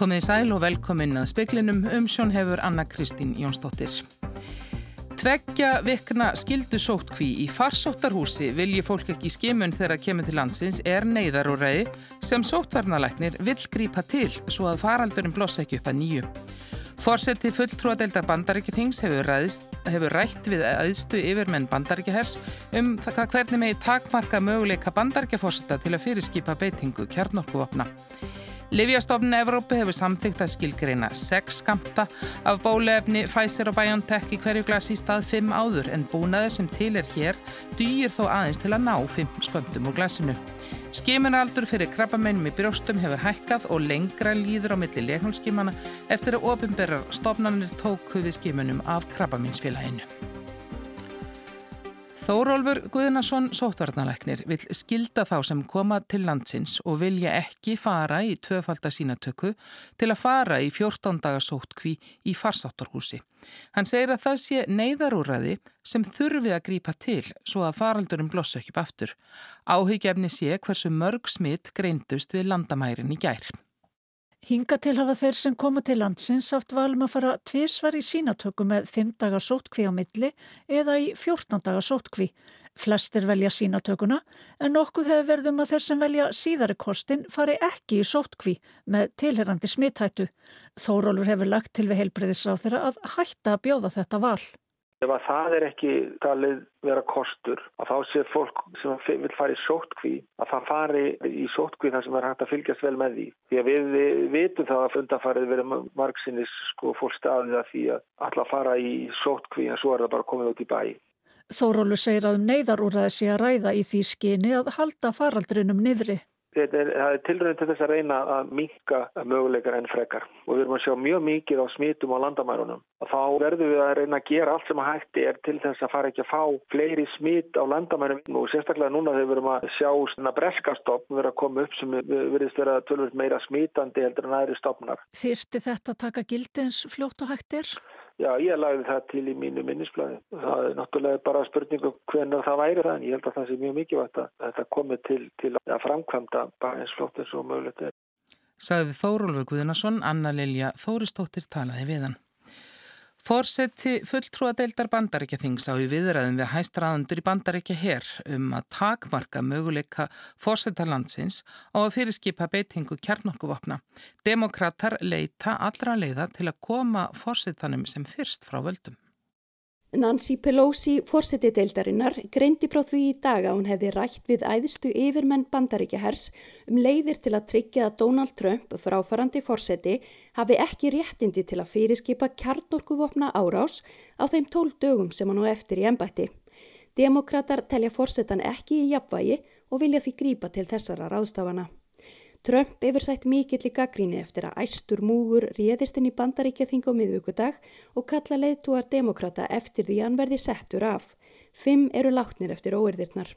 Komið í sæl og velkomin að speklinum um sjón hefur Anna Kristín Jónsdóttir. Tveggja vikna skildu sóttkví í farsóttarhúsi vilji fólk ekki skimun þegar að kemur til landsins er neyðarúræði sem sóttvarnalæknir vill grípa til svo að faraldurinn blossa ekki upp að nýju. Fórseti fulltrúadeildar bandaríkithings hefur, hefur rætt við aðstu yfirmenn bandaríkihers um það hvernig megi takmarka möguleika bandaríkjafórseta til að fyrirskipa beitingu kjarnorkuvopna. Livjastofnun Evrópu hefur samþygt að skilgreina 6 skamta af bólefni Pfizer og BioNTech í hverju glasi í stað 5 áður en búnaður sem til er hér dýr þó aðeins til að ná 5 sköndum úr glasinu. Skimunaldur fyrir krabbamennum í brjóstum hefur hækkað og lengra líður á milli leiknálskimana eftir að ofinberrar stofnanir tóku við skimunum af krabbamennsfélaginu. Þórólfur Guðnason sótvarnalæknir vil skilda þá sem koma til landsins og vilja ekki fara í tvöfaldasínatöku til að fara í 14 daga sótkví í farsáttarhúsi. Hann segir að það sé neyðarúræði sem þurfi að grípa til svo að faraldurum blossa ekki upp aftur. Áhugjefni sé hversu mörg smitt greindust við landamærin í gær. Hinga til hafa þeir sem koma til landsins haft valum að fara tvísvar í sínatöku með 5 daga sótkví á milli eða í 14 daga sótkví. Flestir velja sínatökuna en nokkuð hefur verðum að þeir sem velja síðari kostin fari ekki í sótkví með tilherrandi smithættu. Þórólur hefur lagt til við heilbreyðisráð þeirra að hætta að bjóða þetta val. Ef að það er ekki talið vera kostur, að þá sé fólk sem vil fara í sótkví, að það fari í sótkví þar sem er hægt að fylgjast vel með því. Því að við vitum það að fundafarið verið margsinnis sko fólk staðið að því að alltaf fara í sótkví en svo er það bara komið út í bæ. Þórólu segir að um neyðarúræði sé að ræða í því skyni að halda faraldrinum niðri. Þetta er, tilröðin til þess að reyna að minka möguleikar enn frekar og við erum að sjá mjög mikið á smitum á landamærunum og þá verðum við að reyna að gera allt sem að hætti er til þess að fara ekki að fá fleiri smit á landamærum og sérstaklega núna þegar við erum að sjá svona breskastopp vera að koma upp sem verðist vera tölvöld meira smitandi heldur en aðri stopnar. Þýrti þetta að taka gildins fljótt og hættir? Já, ég lagði það til í mínu minnisblæði. Það er náttúrulega bara spurningu hvernig það væri það en ég held að það sé mjög mikilvægt að þetta komi til, til að framkvæmda bara eins flott eins og mögulegt er. Sagði Þórólfur Guðnason, Anna Lilja Þóristóttir talaði við hann. Fórseti fulltrúadeildar bandaríkjaþings á í viðræðum við hæstraðandur í bandaríkja hér um að takmarka möguleika fórsetarlandsins á að fyrirskipa beitingu kjarnorkuvopna. Demokrater leita allra leiða til að koma fórsetanum sem fyrst frá völdum. Nancy Pelosi, fórseti deildarinnar, greindi frá því í dag að hún hefði rætt við æðistu yfirmenn bandaríkjahers um leiðir til að tryggja að Donald Trump, fráfarandi fórseti, hafi ekki réttindi til að fyrirskipa kjarnorkuvopna árás á þeim tól dögum sem hann á eftir í ennbætti. Demokrater telja fórsetan ekki í jafnvægi og vilja því grípa til þessara ráðstafana. Trump hefur sætt mikill í gaggríni eftir að æstur múgur réðist inn í bandaríkjaþing á miðvíkudag og kalla leiðtúar demokrata eftir því hann verði settur af. Fimm eru látnir eftir óerðirnar.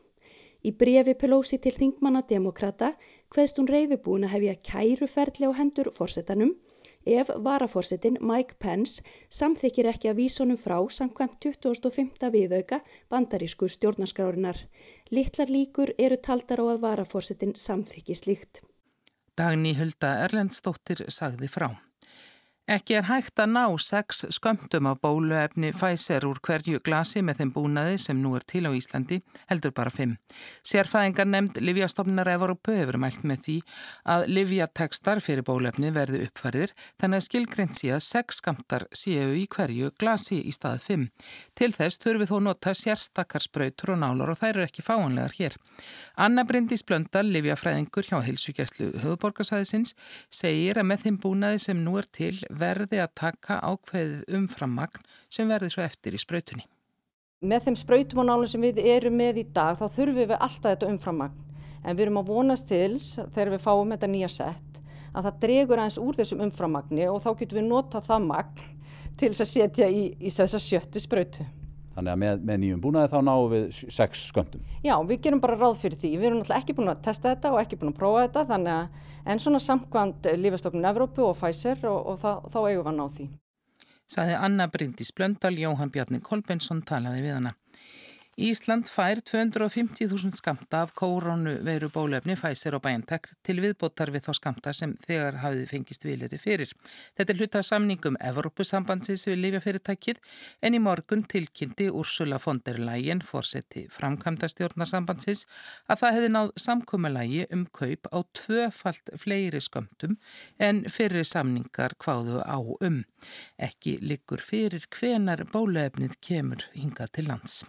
Í brefi Pelosi til þingmanna demokrata hveðst hún reyfibúin að hefja kæruferðli á hendur fórsetanum ef varaforsetin Mike Pence samþykir ekki að vísunum frá samkvæmt 2005. viðauka bandarísku stjórnarskrárinar. Littlar líkur eru taldar á að varaforsetin samþykir slíkt. Dagni Hulda Erlendstóttir sagði frá. Ekki er hægt að ná sex skömmtum af bóluefni Pfizer úr hverju glasi með þeim búnaði sem nú er til á Íslandi, heldur bara fimm. Sérfæðingar nefnd Livjastofnar Evropu hefur mælt með því að Livjatekstar fyrir bóluefni verði uppfærðir, þannig að skilgreint sé að sex skamtar séu í hverju glasi í staðið fimm. Til þess þurfið þó nota sérstakarspröytur og nálar og þær eru ekki fáanlegar hér. Anna Bryndís Blöndal, Livjafræðingur hjá Hilsugjæslu höfuborgarsæðisins, segir að með þeim búnaði sem nú er til verði að taka ákveðið umframmagn sem verði svo eftir í spröytunni. Með þeim spröytum og nálum sem við erum með í dag þá þurfum við alltaf þetta umframmagn en við erum að vonast til þegar við fáum þetta nýja sett að það dregur aðeins úr þessum umframmagni og þá getum við nota það magn til þess að setja í, í þess að sjöttu spröytu. Þannig að með, með nýjum búnaði þá náum við sex sköndum. Já, við gerum bara ráð fyrir því. Við erum náttúrulega ekki búin að testa þetta og ekki búin að prófa þetta þannig að en svona samkvæmt lífastofnun Evrópu og Pfizer og, og það, þá eigum við að ná því. Saði Anna Bryndís Blöndal, Jóhann Bjarni Kolbensson talaði við hana. Ísland fær 250.000 skamta af kórónu veru bólefni Pfizer og BioNTech til viðbótar við þá skamta sem þegar hafið fengist viljari fyrir. Þetta er hluta samningum Evrópusambandsins við lifjafyrirtækið en í morgun tilkynnti Úrsula von der Leyen, fórseti framkvæmda stjórnarsambandsins, að það hefði náð samkómalægi um kaup á tvöfalt fleiri skamtum en fyrir samningar hvaðu á um. Ekki liggur fyrir hvenar bólefnið kemur hingað til lands.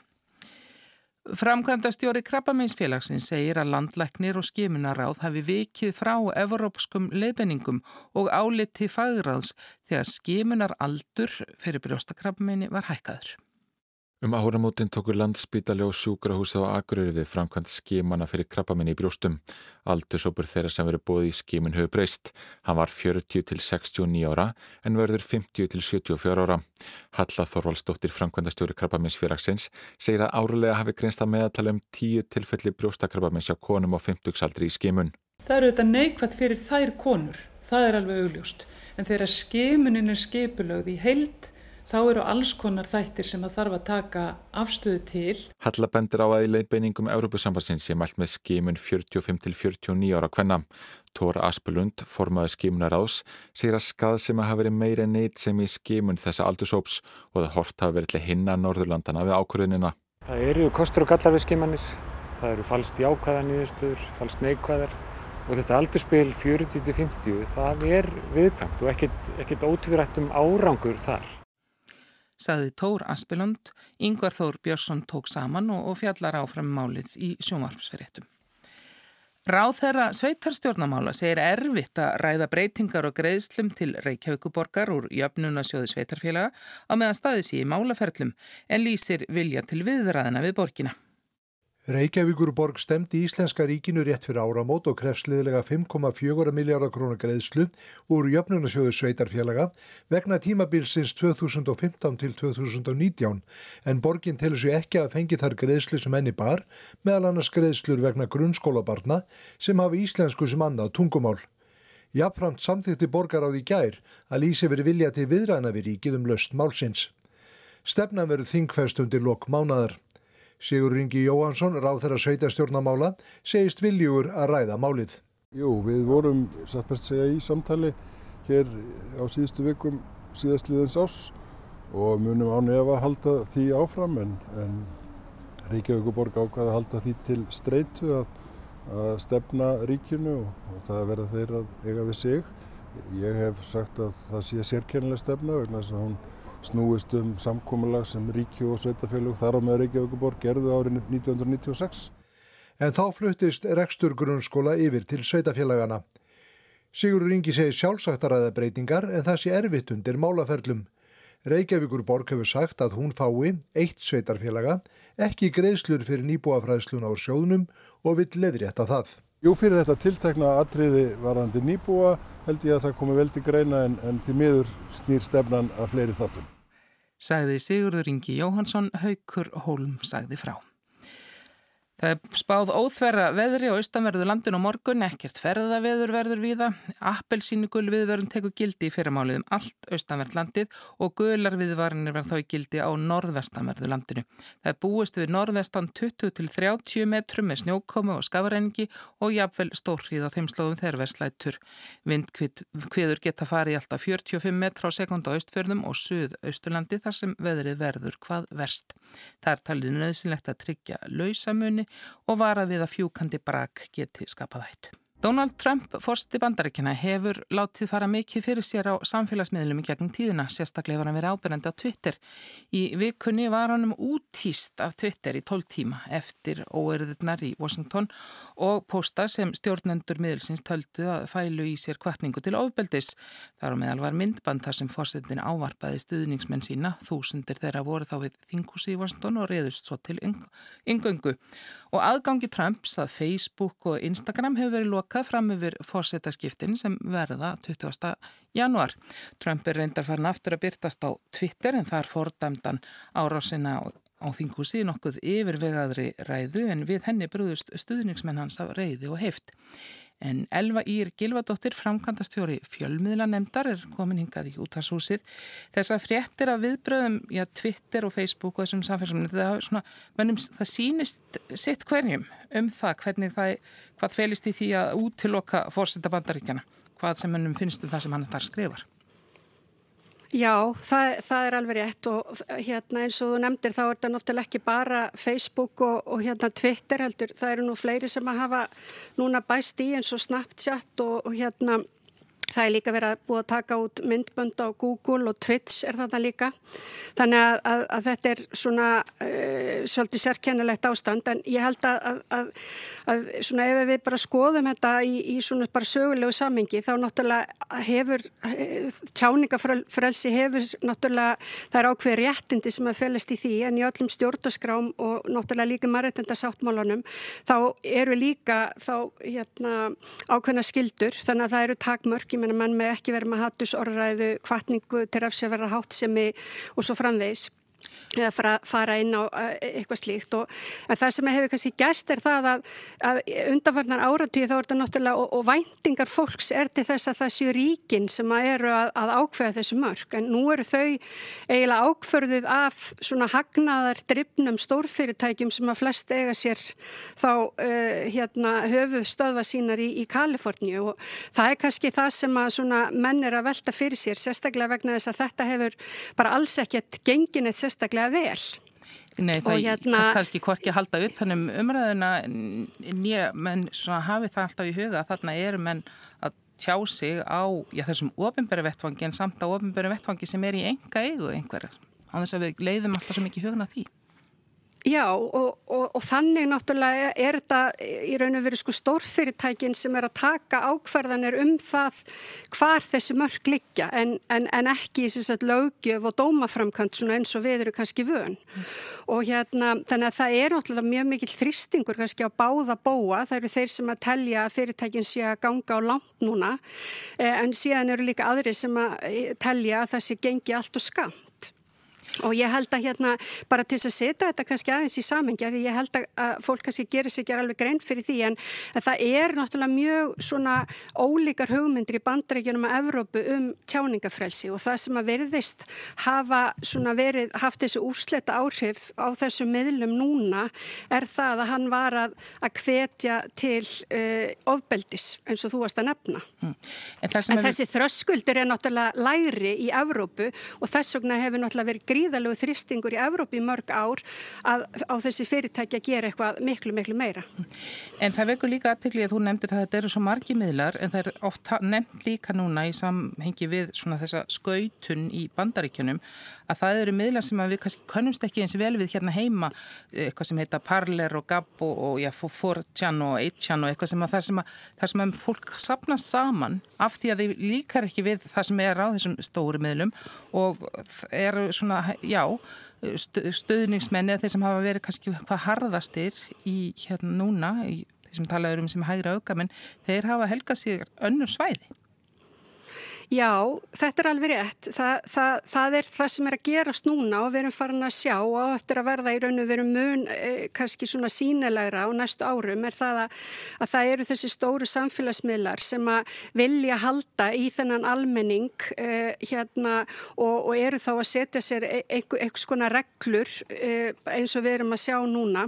Framkvæmda stjóri Krabbaminsfélagsins segir að landlæknir og skimunaráð hafi vikið frá evropskum leifbenningum og áliti fagráðs þegar skimunar aldur fyrir brjóstakrabbaminni var hækkaður. Um áramótin tókur landsbítali og sjúkrahúsa á Akureyri við framkvæmt skimana fyrir krabbaminni í brjóstum. Aldursópur þeirra sem verið bóði í skimun höfu breyst. Hann var 40 til 69 ára en verður 50 til 74 ára. Halla Þorvaldsdóttir framkvæmdastjóri krabbaminsfélagsins segir að árulega hafi greinst að meðatala um 10 tilfelli brjóstakrabbamins á konum á 50-saldri í skimun. Það eru þetta neikvægt fyrir þær konur, það er alveg augljóst. En þegar skimunin er skipulögð í heild þá eru alls konar þættir sem að þarf að taka afstöðu til. Halla bendir á að í leiðbeiningum Európusambansins sé mælt með skimun 45 til 49 ára hvenna. Tóra Aspelund, formaði skimunar ás, segir að skað sem að hafa verið meira neitt sem í skimun þessa aldursóps og það hort hafa verið til hinna Norðurlandana við ákvörðunina. Það eru kostur og gallar við skimanir. Það eru falst jákvæðar nýðustur, falst neikvæðar og þetta aldurspil 40-50 það er viðkvæmt og ekkert, ekkert ótvírætt um árangur þar saði Tór Aspelund, Yngvar Þór Björnsson tók saman og, og fjallar áfram málið í sjónvarpsfyrirtum. Ráð þeirra sveitarstjórnamála segir erfitt að ræða breytingar og greiðslum til Reykjavíkuborgar úr jöfnunasjóði sveitarfélaga á meðan staðis í málaferlum en lýsir vilja til viðræðina við borgina. Reykjavíkurborg stemdi Íslenska ríkinu rétt fyrir áramót og krefsliðilega 5,4 miljardar krónar greiðslu úr jöfnunasjóðu sveitarfélaga vegna tímabilsins 2015 til 2019 en borgin telur sér ekki að fengi þar greiðslu sem enni bar meðal annars greiðslur vegna grunnskólabarna sem hafi íslensku sem annað tungumál. Jafnframt samþýtti borgar á því gær að lýsi verið vilja til viðræna við ríkið um löst málsins. Stefna verið þingfest undir lok mánadar. Sigur Ringi Jóhansson, ráð þeirra sveitastjórnamála, segist viljúur að ræða málið. Jú, við vorum, satt best segja, í samtali hér á síðustu vikum síðastliðins ás og munum án efa halda því áfram en, en Reykjavíkuborg ákvaði að halda því til streitu að, að stefna ríkinu og, og það verða þeir að eiga við sig. Ég hef sagt að það sé sérkennileg stefna vegna þess að hún snúist um samkómulag sem ríkju og sveitafélug þar á með Reykjavíkuborg gerðu árið 1996. En þá fluttist rekstur grunnskóla yfir til sveitafélagana. Sigur Ringi segi sjálfsagt að ræða breytingar en það sé erfitt undir málaferlum. Reykjavíkurborg hefur sagt að hún fái eitt sveitarfélaga, ekki greiðslur fyrir nýbúafræðslun á sjóðnum og vill leðrétta það. Jú, fyrir þetta tiltekna atriði varandi nýbúa held ég að það komi vel til greina en, en því miður snýr stefnan að fleiri þáttum sagði Sigurður Ingi Jóhansson, Haukur Holm sagði frá. Það er spáð óþverra veðri á austanverðu landin og morgun, ekkert ferðaveður verður viða. Appelsínu gulviðverðin tekur gildi í fyrramálið um allt austanverð landið og gular viðvarinir verð þá í gildi á norðvestanverðu landinu. Það er búist við norðvestan 20-30 metrum með snjókomu og skafarengi og jafnvel stórrið á þeim slóðum þegar verslættur. Vindkviður geta farið í alltaf 45 metra á sekund á austfjörðum og suð austurlandi þar sem veðrið verður hvað verst. Það er talið nöðsynlegt að tryggja lausamunni og vara við að fjúkandi brak geti skapað hættu. Donald Trump, forsti bandaríkjana, hefur látið fara mikið fyrir sér á samfélagsmiðlum í gegnum tíðina, sérstaklega var hann verið ábyrjandi á Twitter. Í vikunni var hann um útýst af Twitter í 12 tíma eftir óerðirnar í Washington og posta sem stjórnendur miðelsins töldu að fælu í sér kvartningu til ofbeldis. Þar á meðal var myndband þar sem fórsetin ávarpaði stuðningsmenn sína, þúsundir þeirra voru þá við þingusi í Washington og reyðust svo til yngöngu. Og aðgangi Trumps að Facebook og Instagram hefur verið lokað fram yfir fórsetaskiptin sem verða 20. januar. Trump er reyndar farin aftur að byrtast á Twitter en þar fordæmdan árásina á þingusi nokkuð yfirvegaðri ræðu en við henni brúðust stuðningsmenn hans af reyði og heift. En Elva Ír Gilvadóttir, framkantastjóri fjölmiðlanemdar, er komin hingað í útarshúsið. Þess að fréttir af viðbröðum, já, Twitter og Facebook og þessum samfélagsmyndum, það, svona, mennum, það sýnist sitt hverjum um það, hvernig það, hvað felist í því að útiloka fórsetta bandaríkjana, hvað sem mennum finnst um það sem hann þar skrifar. Já, það, það er alveg rétt og hérna eins og þú nefndir þá er þetta náttúrulega ekki bara Facebook og, og hérna Twitter heldur, það eru nú fleiri sem að hafa núna bæst í eins og Snapchat og, og hérna Það er líka verið að búið að taka út myndbönd á Google og Twitch er þetta líka. Þannig að, að, að þetta er svona uh, svolítið sérkennilegt ástand. En ég held að, að svona ef við bara skoðum þetta í, í svona bara sögulegu samengi þá náttúrulega hefur uh, tjáningafrelsi hefur náttúrulega það er ákveð réttindi sem að felast í því. En í öllum stjórnaskrám og náttúrulega líka margætenda sáttmálunum þá eru líka þá hérna ákveðna skildur þannig að það eru takmörk menna mann með ekki verið með hattusorðræðu, kvartningu til vera háttsemi og svo framvegs eða fara, fara inn á eitthvað slíkt. Og það sem hefur kannski gæst er það að, að undanfarnar áratíð þá er þetta náttúrulega og, og væntingar fólks er til þess að það séu ríkin sem að eru að, að ákveða þessu mörg en nú eru þau eiginlega ákverðið af svona hagnaðar drifnum stórfyrirtækjum sem að flest eiga sér þá uh, hérna höfuð stöðva sínar í, í Kaliforni og það er kannski það sem að svona menn er að velta fyrir sér sérstaklega vegna þess að þetta hefur bara alls ekkert gengin eitt sérstaklega vel. Nei, það hérna, er kannski hvorki að halda utanum umræðuna nýja, menn hafi það alltaf í huga þarna eru menn að tjá sig á já, þessum ofinbæri vettfangi en samt á ofinbæri vettfangi sem er í enga eigu einhverjar. Þannig að við leiðum alltaf svo mikið hugna því. Já og, og, og þannig náttúrulega er þetta í raun og veru sko stórfyrirtækin sem er að taka ákverðanir um það hvar þessi mörg liggja en, en, en ekki í þess að lögjöf og dómaframkant svona eins og við eru kannski vön mm. og hérna þannig að það er náttúrulega mjög mikil þristingur kannski á báða bóa það eru þeir sem að telja fyrirtækin sé að ganga á langt núna eh, en síðan eru líka aðri sem að eh, telja að það sé gengi allt og skam Og ég held að hérna bara til að setja þetta kannski aðeins í samengja því ég held að fólk kannski gerir sig ekki alveg grein fyrir því en það er náttúrulega mjög svona ólíkar hugmyndir í bandrækjunum að Evrópu um tjáningafrelsi og það sem að verðist hafa svona verið haft þessu úrsleta áhrif á þessu miðlum núna er það að hann var að, að hvetja til uh, ofbeldis eins og þú varst að nefna. Mm. En, en þessi við... þröskuldur er náttúrulega læri í Evrópu og þess vegna hefur náttúrulega verið gríð gríðalegu þristingur í Evrópi mörg ár að, á þessi fyrirtæki að gera eitthvað miklu, miklu meira. En það vekur líka aðteglið að þú nefndir að þetta eru svo margi miðlar en það er oft nefnt líka núna í samhengi við svona þessa skautun í bandaríkjunum að það eru miðlar sem við kannski kannumst ekki eins vel við hérna heima eitthvað sem heita Parler og Gab og, já, 4chan og 8chan og eitthvað sem að það sem að, það sem að fólk sapnast saman af því að þið líkar ekki við það sem er á þessum stóru miðlum og eru svona já, stöðningsmenni þeir sem hafa verið kannski hvað harðastir í hérna núna, í, þeir sem talaður um sem hægra aukamenn, þeir hafa helgað sér önnur svæði. Já, þetta er alveg rétt. Þa, það, það er það sem er að gerast núna og við erum farin að sjá og eftir að verða í raun og veru mun eh, kannski svona sínilegra á næstu árum er það að, að það eru þessi stóru samfélagsmiðlar sem að vilja halda í þennan almenning eh, hérna og, og eru þá að setja sér e, einhvers konar reglur eh, eins og við erum að sjá núna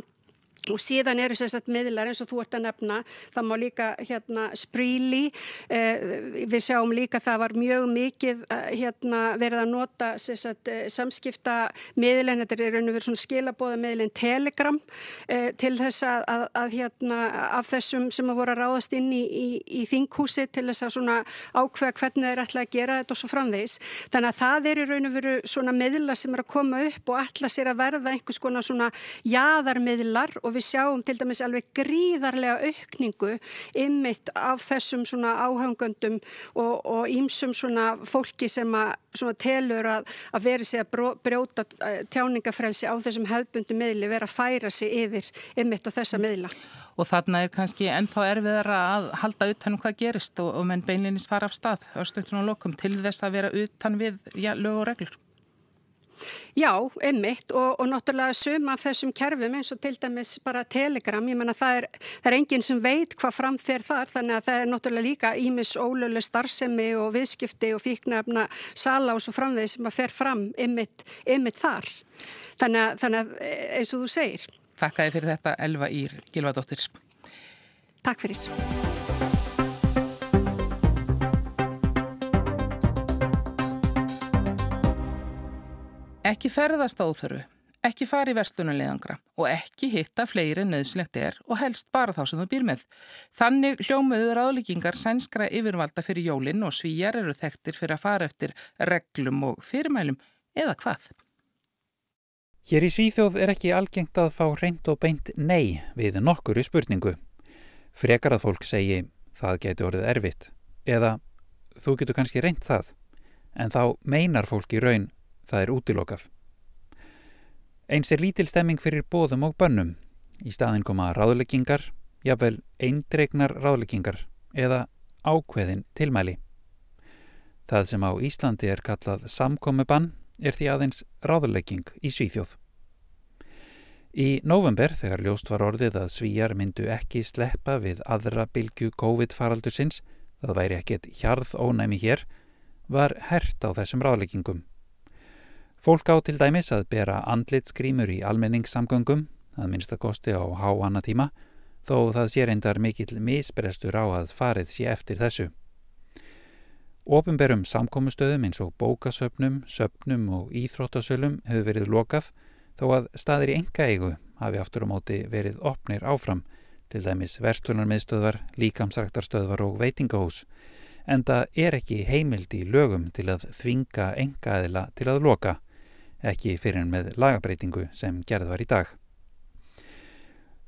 og síðan eru sérstaklega miðlar eins og þú ert að nefna, það má líka hérna spríli, eh, við sjáum líka það var mjög mikið eh, hérna verið að nota sérstaklega eh, samskipta miðlinn, þetta er raun og verið skilabóða miðlinn Telegram eh, til þess að, að, að hérna af þessum sem að voru að ráðast inn í, í, í þinghúsi til þess að ákveða hvernig þeir ætla að gera þetta og svo framvegs. Þannig að það er raun og verið svona miðla sem er að koma upp og ætla sér að verða einhvers konar jaðarmiðlar og við sjáum til dæmis alveg gríðarlega aukningu ymmit af þessum svona áhengöndum og ímsum svona fólki sem að svona telur að, að veri sig að brjóta eh, tjáningafrelsi á þessum hefbundu miðli, vera að færa sig yfir ymmit á þessa miðla. Og þarna er kannski ennþá erfiðara að halda utanum hvað gerist og, og menn beinlinnist fara af stað á stöktun og lokum til þess að vera utan við já, lög og reglur. Já, einmitt og, og náttúrulega suma af þessum kerfum eins og til dæmis bara telegram, ég menna það er, það er enginn sem veit hvað fram þeir þar þannig að það er náttúrulega líka ímis ólölu starfsemi og viðskipti og fíknefna sala og svo framvegð sem að fer fram einmitt, einmitt þar. Þannig að, þannig að eins og þú segir. Takk að þið fyrir þetta Elva Ír Gilvadóttir. Takk fyrir. Ekki ferðast áþörfu, ekki fari verslunulegangra og ekki hitta fleiri nöðslegt er og helst bara þá sem þú býr með. Þannig hljómuður ráðlíkingar sænskra yfirvalda fyrir jólinn og svíjar eru þekktir fyrir að fara eftir reglum og fyrirmælum eða hvað. Hér í Svíþjóð er ekki algengt að fá reynd og beint nei við nokkuru spurningu. Frekar að fólk segi það getur orðið erfitt eða þú getur kannski reynd það en þá meinar fólk í raun það er útilokað. Eins er lítil stemming fyrir bóðum og bönnum. Í staðin koma ráðleggingar, jafnvel eindregnar ráðleggingar eða ákveðin tilmæli. Það sem á Íslandi er kallað samkomibann er því aðeins ráðlegging í Svíþjóð. Í november, þegar ljóst var orðið að svíjar myndu ekki sleppa við aðra bylgu COVID-faraldur sinns, það væri ekkit hjarð ónæmi hér, var hert á þessum ráðleggingum. Fólk á til dæmis að bera andlitsgrímur í almenningssamgöngum, að minnsta kosti á háanna tíma, þó það sé reyndar mikill misbrestur á að farið sé eftir þessu. Ópenberum samkómustöðum eins og bókasöpnum, söpnum og íþróttasölum hefur verið lokað þó að staðir í enga eigu hafi aftur á móti verið opnir áfram, til dæmis verslunarmiðstöðvar, líkamsræktarstöðvar og veitingahús, en það er ekki heimild í lögum til að þvinga engaðila til að loka ekki fyrir með lagabreitingu sem gerð var í dag.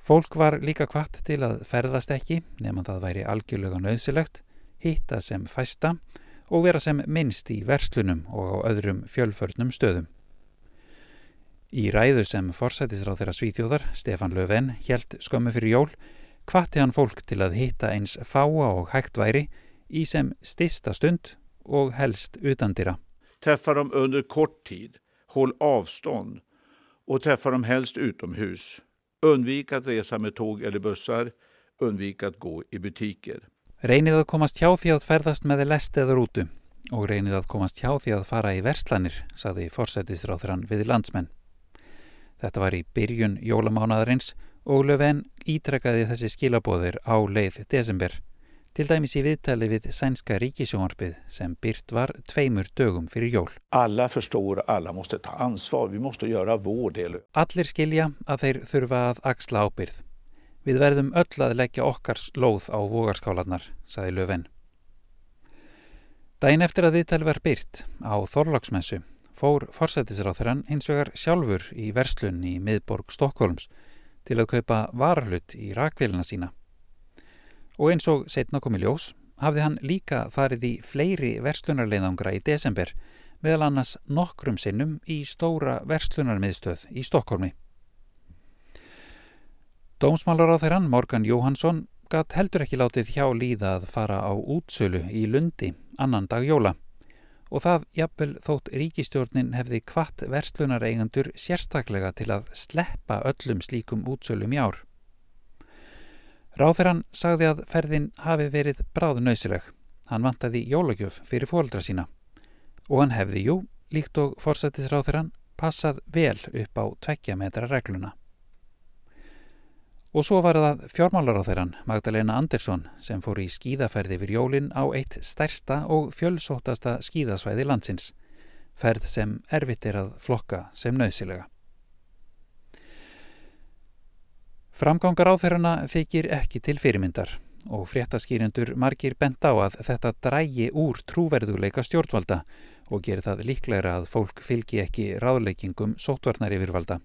Fólk var líka kvart til að ferðast ekki nefnum það væri algjörlega nöðsilegt, hitta sem fæsta og vera sem minnst í verslunum og á öðrum fjölförnum stöðum. Í ræðu sem forsætisráð þeirra svíþjóðar, Stefan Löfven, helt skömmu fyrir jól, kvatti hann fólk til að hitta eins fáa og hægt væri í sem stista stund og helst utandira. Teffa dem under kort tíð Håll avstånd och träffa dem helst utomhus. Undvik att resa med tåg eller bussar. Undvik att gå i butiker. Reynið að komast hjá því að ferðast með lest eða rútu og reynið að komast hjá því að fara í verslanir, saði forsættisráþrann við landsmenn. Þetta var í byrjun jólamánaðarins og Löfven ítrekkaði þessi skilabóðir á leið desember til dæmis í viðtali við sænska ríkisjónarpið sem byrt var tveimur dögum fyrir jól. Alla förstår och alla måste ta ansvar. Vi måste göra vår del. Allir skilja að þeir þurfa að axla ábyrð. Við verðum öll að leggja okkars lóð á vogarskálanar, saði Löfven. Dæin eftir að viðtali var byrt á Þorlagsmessu fór forsættisráþurann hins vegar sjálfur í verslun í miðborg Stokkólms til að kaupa varahlut í rakvélina sína og eins og setna komi ljós hafði hann líka farið í fleiri verslunarleiðangra í desember meðal annars nokkrum sinnum í stóra verslunarmiðstöð í Stokkólmi. Dómsmálar á þeirran Morgan Jóhansson gatt heldur ekki látið hjá líða að fara á útsölu í Lundi annan dag jóla og það jafnvel þótt ríkistjórnin hefði kvart verslunareigandur sérstaklega til að sleppa öllum slíkum útsölum í ár. Ráþerann sagði að ferðin hafi verið bráðnausileg. Hann vantaði jólagjöf fyrir fóldra sína. Og hann hefði, jú, líkt og forsættisráþerann, passað vel upp á tvekkja metra regluna. Og svo var það fjármálaráþerann Magdalena Andersson sem fór í skíðaferði fyrir jólin á eitt stærsta og fjölsótasta skíðasvæði landsins. Ferð sem erfitt er að flokka sem nöðsilega. Framgangar á þeirrana þykir ekki til fyrirmyndar og fréttaskýrendur margir bent á að þetta drægi úr trúverðuleika stjórnvalda og gerir það líklegra að fólk fylgi ekki ráðleikingum sótvarnar yfirvalda.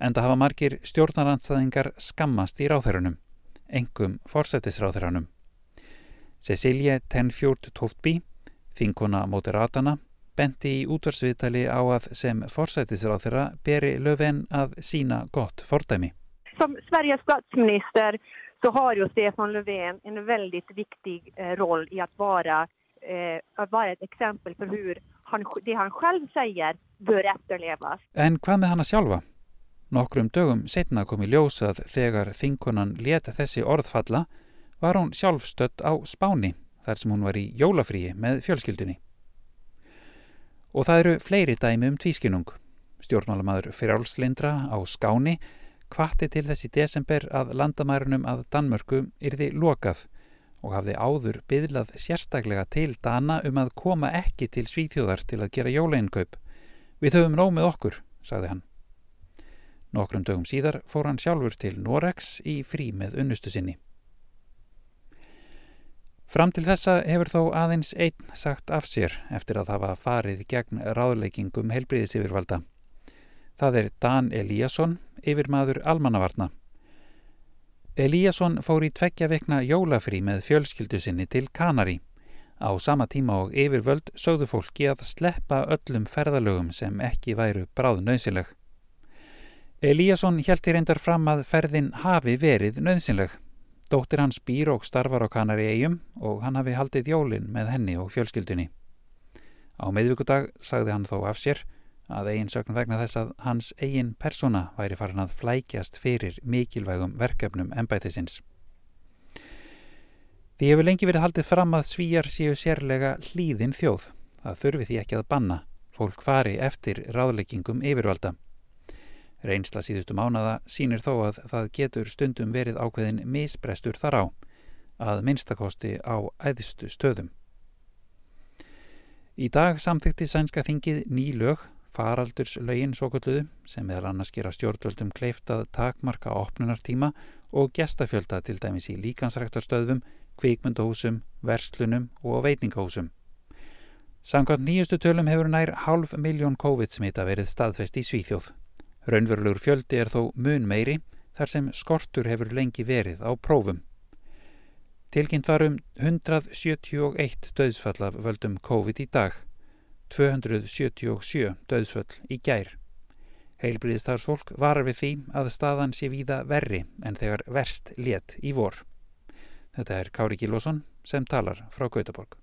Enda hafa margir stjórnaranstæðingar skammast í ráðherrunum, engum fórsetisráðherrunum. Cecilie Tenfjord Toftby, þinkona Moderatana, benti í útvarsviðtali á að sem fórsetisráðherra beri löfven að sína gott fordæmi som Sveriges statsminister så har ju Stefan Löfven en väldigt viktig eh, roll i att vara, eh, att vara ett exempel för hur han, det han själv säger bör efterlevas. En hvað með hana sjálfa? Nokkrum dögum setna kom í ljós að þegar þinkonan leta þessi orðfalla var hún sjálfstött á Spáni þar sem hún var í jólafríi með fjölskyldunni. Og það eru fleiri dæmi um tvískinung. Stjórnmálamadur Frjálslindra á Skáni kvatti til þessi desember að landamærunum að Danmörku yrði lokað og hafði áður byðlað sérstaklega til Dana um að koma ekki til Svíþjóðar til að gera jólainkaup. Við höfum nómið okkur, sagði hann. Nokkrum dögum síðar fór hann sjálfur til Norex í frí með unnustu sinni. Fram til þessa hefur þó aðeins einn sagt af sér eftir að hafa farið gegn ráðleikingum helbriðisifirvalda. Það er Dan Eliasson, yfirmaður almannavarna. Eliasson fór í tveggja vekna jólafrí með fjölskyldu sinni til Kanari. Á sama tíma og yfirvöld sögðu fólki að sleppa öllum ferðalögum sem ekki væru bráð nöðsileg. Eliasson hjælti reyndar fram að ferðin hafi verið nöðsileg. Dóttir hans býr og starfar á Kanari eigum og hann hafi haldið jólin með henni og fjölskyldunni. Á meðvíkudag sagði hann þó af sér að eigin sögn vegna þess að hans eigin persóna væri farin að flækjast fyrir mikilvægum verkefnum ennbætisins. Því hefur lengi verið haldið fram að svíjar séu sérlega hlýðin þjóð. Það þurfi því ekki að banna. Fólk fari eftir ráðleggingum yfirvalda. Reynsla síðustu mánada sínir þó að það getur stundum verið ákveðin misbrestur þar á, að minnstakosti á æðstu stöðum. Í dag samþykti sænska þingið ný lög faraldurslaugin svo kulluðu sem meðal annars gera stjórnvöldum kleiftað takmarka opnunartíma og gestafjölda til dæmis í líkansræktarstöðum, kvikmyndahúsum, verslunum og veitingahúsum. Samkvæmt nýjustu tölum hefur nær halv miljón COVID-smita verið staðfest í Svíþjóð. Raunverulegur fjöldi er þó mun meiri þar sem skortur hefur lengi verið á prófum. Tilkynnt varum 171 döðsfall af völdum COVID í dag. 277 döðsföll í gær. Heilbriðstarfsfólk varar við því að staðan sé víða verri en þegar verst let í vor. Þetta er Kári Gílosson sem talar frá Gautaborg.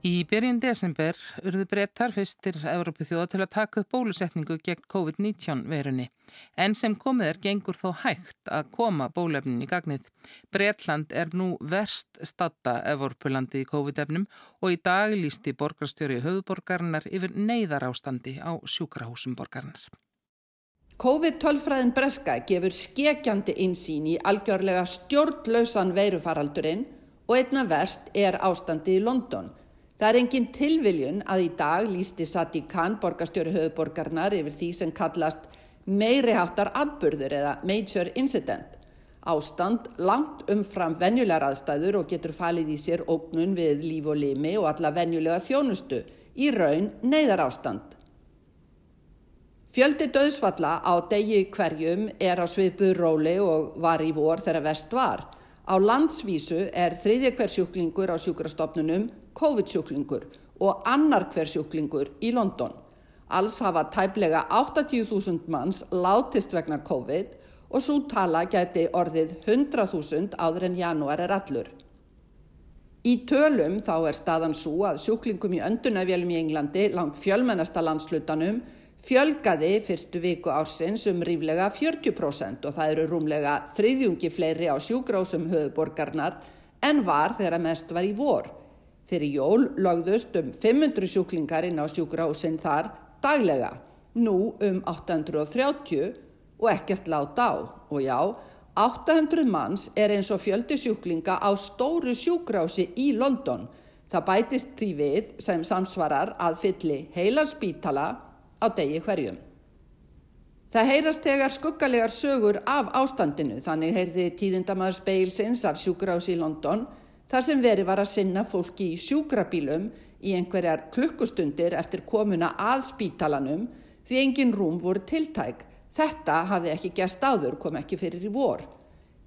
Í byrjun desember urðu brettar fyrstir Európu þjóða til að taka upp bólusetningu gegn COVID-19 verunni. En sem komið er gengur þó hægt að koma bólefnin í gagnið. Bretland er nú verst statta Evrópulandi í COVID-efnum og í dag lísti borgarstjóri höfuborgarinnar yfir neyðar ástandi á sjúkrahúsum borgarinnar. COVID-12-fræðin Breska gefur skekjandi insýn í algjörlega stjórnlausan veirufaraldurinn og einna verst er ástandi í London. Það er engin tilviljun að í dag lísti Sati Khan, borgarstjóri höfuborgarnar, yfir því sem kallast meiriháttar atburður eða major incident. Ástand langt umfram venjulegar aðstæður og getur falið í sér ógnun við líf og limi og alla venjulega þjónustu, í raun neyðar ástand. Fjöldi döðsfalla á degi hverjum er á sviðbuð róli og var í vor þegar vest var. Á landsvísu er þriðja hver sjúklingur á sjúkrastofnunum COVID-sjúklingur og annar hver sjúklingur í London. Alls hafa tæplega 80.000 manns látist vegna COVID og svo tala geti orðið 100.000 áður en janúar er allur. Í tölum þá er staðan svo að sjúklingum í öndunavélum í Englandi langt fjölmennasta landslutanum fjölgaði fyrstu viku ársins um ríflega 40% og það eru rúmlega þriðjungi fleiri á sjúgrásum höfuborgarnar en var þegar mest var í vor. Fyrir jól lögðust um 500 sjúklingar inn á sjúkrahúsinn þar daglega, nú um 830 og ekkert láta á. Og já, 800 manns er eins og fjöldi sjúklinga á stóru sjúkrahúsi í London. Það bætist því við sem samsvarar að fylli heilar spítala á degi hverjum. Það heyrast þegar skuggalegar sögur af ástandinu, þannig heyrði tíðindamæður speilsins af sjúkrahúsi í London þar sem verið var að sinna fólki í sjúkrabílum í einhverjar klukkustundir eftir komuna að spítalanum því engin rúm voru tiltæk. Þetta hafði ekki gerst áður, kom ekki fyrir í vor.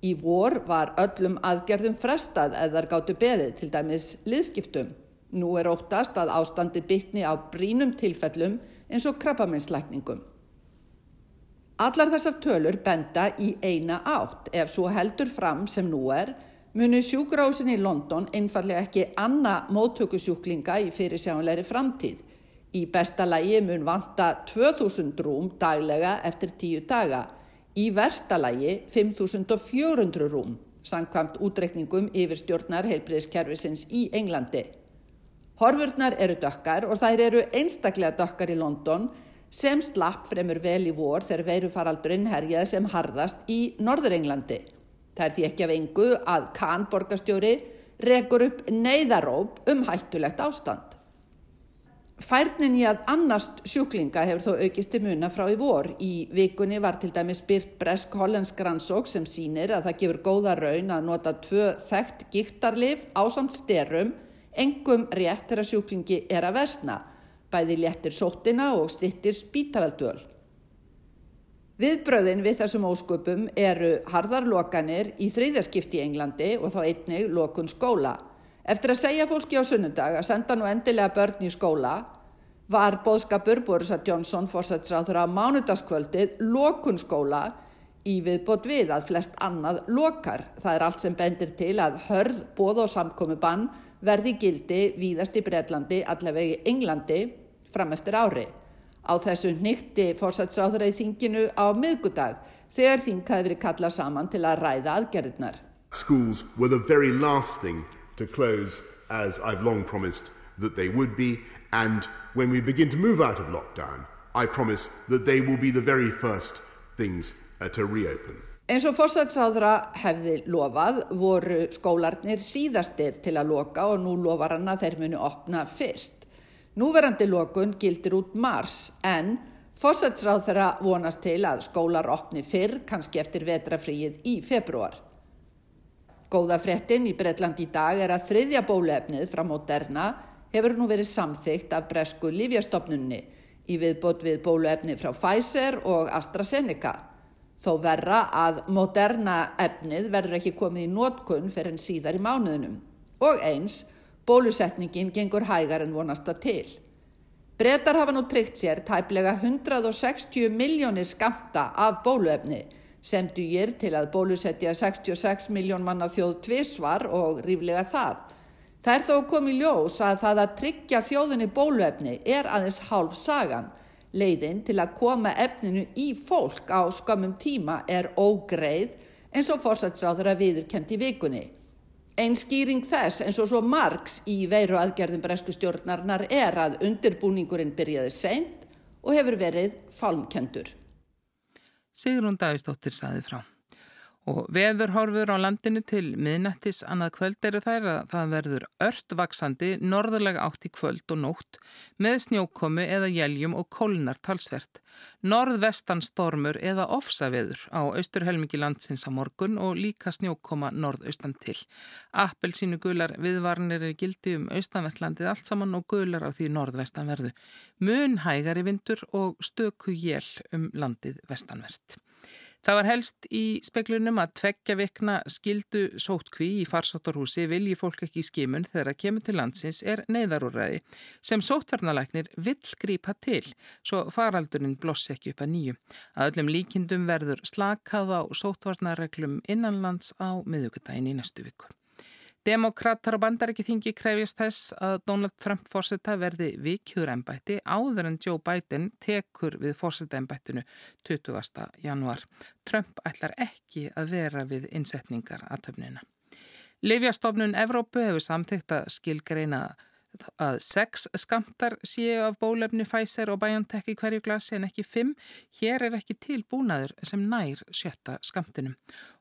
Í vor var öllum aðgerðum frestað eðar gáttu beðið til dæmis liðskiptum. Nú er óttast að ástandi bytni á brínum tilfellum eins og krabbaminslækningum. Allar þessar tölur benda í eina átt. Ef svo heldur fram sem nú er, munu sjúkrásin í London einfallega ekki anna móttökusjúklinga í fyrirsjáanleiri framtíð. Í besta lægi mun vanta 2000 rúm daglega eftir tíu daga. Í versta lægi 5400 rúm, sangkvæmt útrekningum yfir stjórnar heilbriðskerfisins í Englandi. Horfurnar eru dökkar og þær eru einstaklega dökkar í London sem slapp fremur vel í vor þegar veirufaraldurinn herjaði sem harðast í Norður-Englandi. Það er því ekki af engu að Kahn borgastjóri rekur upp neyðaróp um hættulegt ástand. Færnin í að annast sjúklinga hefur þó aukist í muna frá í vor. Í vikunni var til dæmis byrt bresk hollensk rannsók sem sínir að það gefur góða raun að nota tvö þekkt giftarlif á samt styrum, engum rétt þegar sjúklingi er að versna bæði léttir sóttina og stittir spítalaldöl. Viðbröðin við þessum ósköpum eru harðarlokanir í þriðjaskipti í Englandi og þá einnig lokun skóla. Eftir að segja fólki á sunnundag að senda nú endilega börn í skóla var bóðskapur Borisa Johnson fórsætsráður á mánudaskvöldið lokun skóla í viðbót við að flest annað lokar. Það er allt sem bendir til að hörð, bóð og samkomi bann verði gildi víðast í Breitlandi, allavega í Englandi fram eftir ári. Á þessu nýtti fórsætsráður í þinginu á miðgudag þegar þing hafi verið kallað saman til að ræða aðgerðirnar. Schools were the very last thing to close as I've long promised that they would be and when we begin to move out of lockdown I promise that they will be the very first things uh, to reopen. Eins og fórsætsáðra hefði lofað voru skólarnir síðastir til að loka og nú lofar hann að þeir muni opna fyrst. Núverandi lokun gildir út mars en fórsætsráð þeirra vonast til að skólar opni fyrr kannski eftir vetrafríið í februar. Góða frettin í Breitland í dag er að þriðja bólefnið frá Moderna hefur nú verið samþygt af bresku Lífjastofnunni í viðbót við bólefni frá Pfizer og AstraZeneca. Þó verra að Moderna efnið verður ekki komið í nótkunn fyrir en síðar í mánuðunum. Og eins Bólusetningin gengur hægar en vonast það til. Bretar hafa nú tryggt sér tæplega 160 miljónir skamta af bóluefni sem dýr til að bólusetja 66 miljón manna þjóð tvísvar og ríflega það. Það er þó komið ljós að það að tryggja þjóðinni bóluefni er aðeins hálf sagan. Leiðin til að koma efninu í fólk á skamum tíma er ógreið eins og fórsætsráður að viðurkendi vikunni. Einn skýring þess eins og svo margs í veiru aðgerðum bresku stjórnarnar er að undirbúningurinn byrjaði seint og hefur verið falmkendur. Sigrun Davistóttir saði frá. Og veðurhorfur á landinu til miðnættis annað kvöld eru þær að það verður ört vaksandi norðurlega átt í kvöld og nótt með snjókomi eða jæljum og kólnar talsvert. Norðvestan stormur eða ofsaveður á austurhelmingi landsins á morgun og líka snjókoma norðaustan til. Appelsínu gular viðvarnir er gildi um austanvertlandið allt saman og gular á því norðvestan verðu. Mun hægari vindur og stöku jél um landið vestanvert. Það var helst í speklunum að tveggja vikna skildu sótkví í farsóttarhúsi vilji fólk ekki í skimun þegar að kemur til landsins er neyðarúræði sem sótvarnalæknir vill grípa til svo faraldurinn blossi ekki upp að nýju. Að öllum líkindum verður slakað á sótvarnareglum innanlands á miðugudaginn í næstu viku. Demokrater og bandarækithyngi krefjast þess að Donald Trump fórseta verði vikjur ennbætti áður en Joe Biden tekur við fórseta ennbættinu 20. januar. Trump ætlar ekki að vera við innsetningar að töfnina. Livjastofnun Evrópu hefur samþygt að skilgreina að sex skamtar séu af bólefni Pfizer og BioNTech í hverju glasi en ekki fimm. Hér er ekki tilbúnaður sem nær sjötta skamtinum.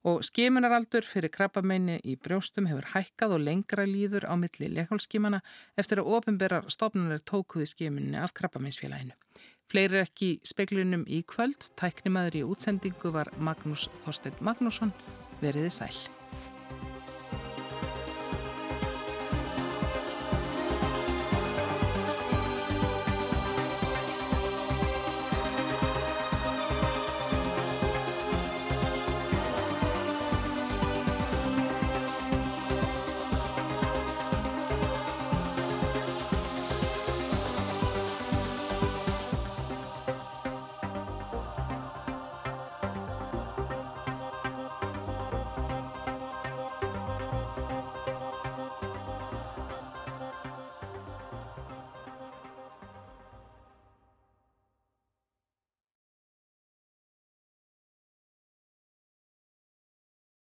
Og skimunaraldur fyrir krabbameini í brjóstum hefur hækkað og lengra líður á milli leikálskimana eftir að ofinberar stofnunar tóku við skimunni af krabbameinsfélaginu. Fleiri ekki speklunum í kvöld. Tæknimaður í útsendingu var Magnús Þorstein Magnússon. Veriði sæl.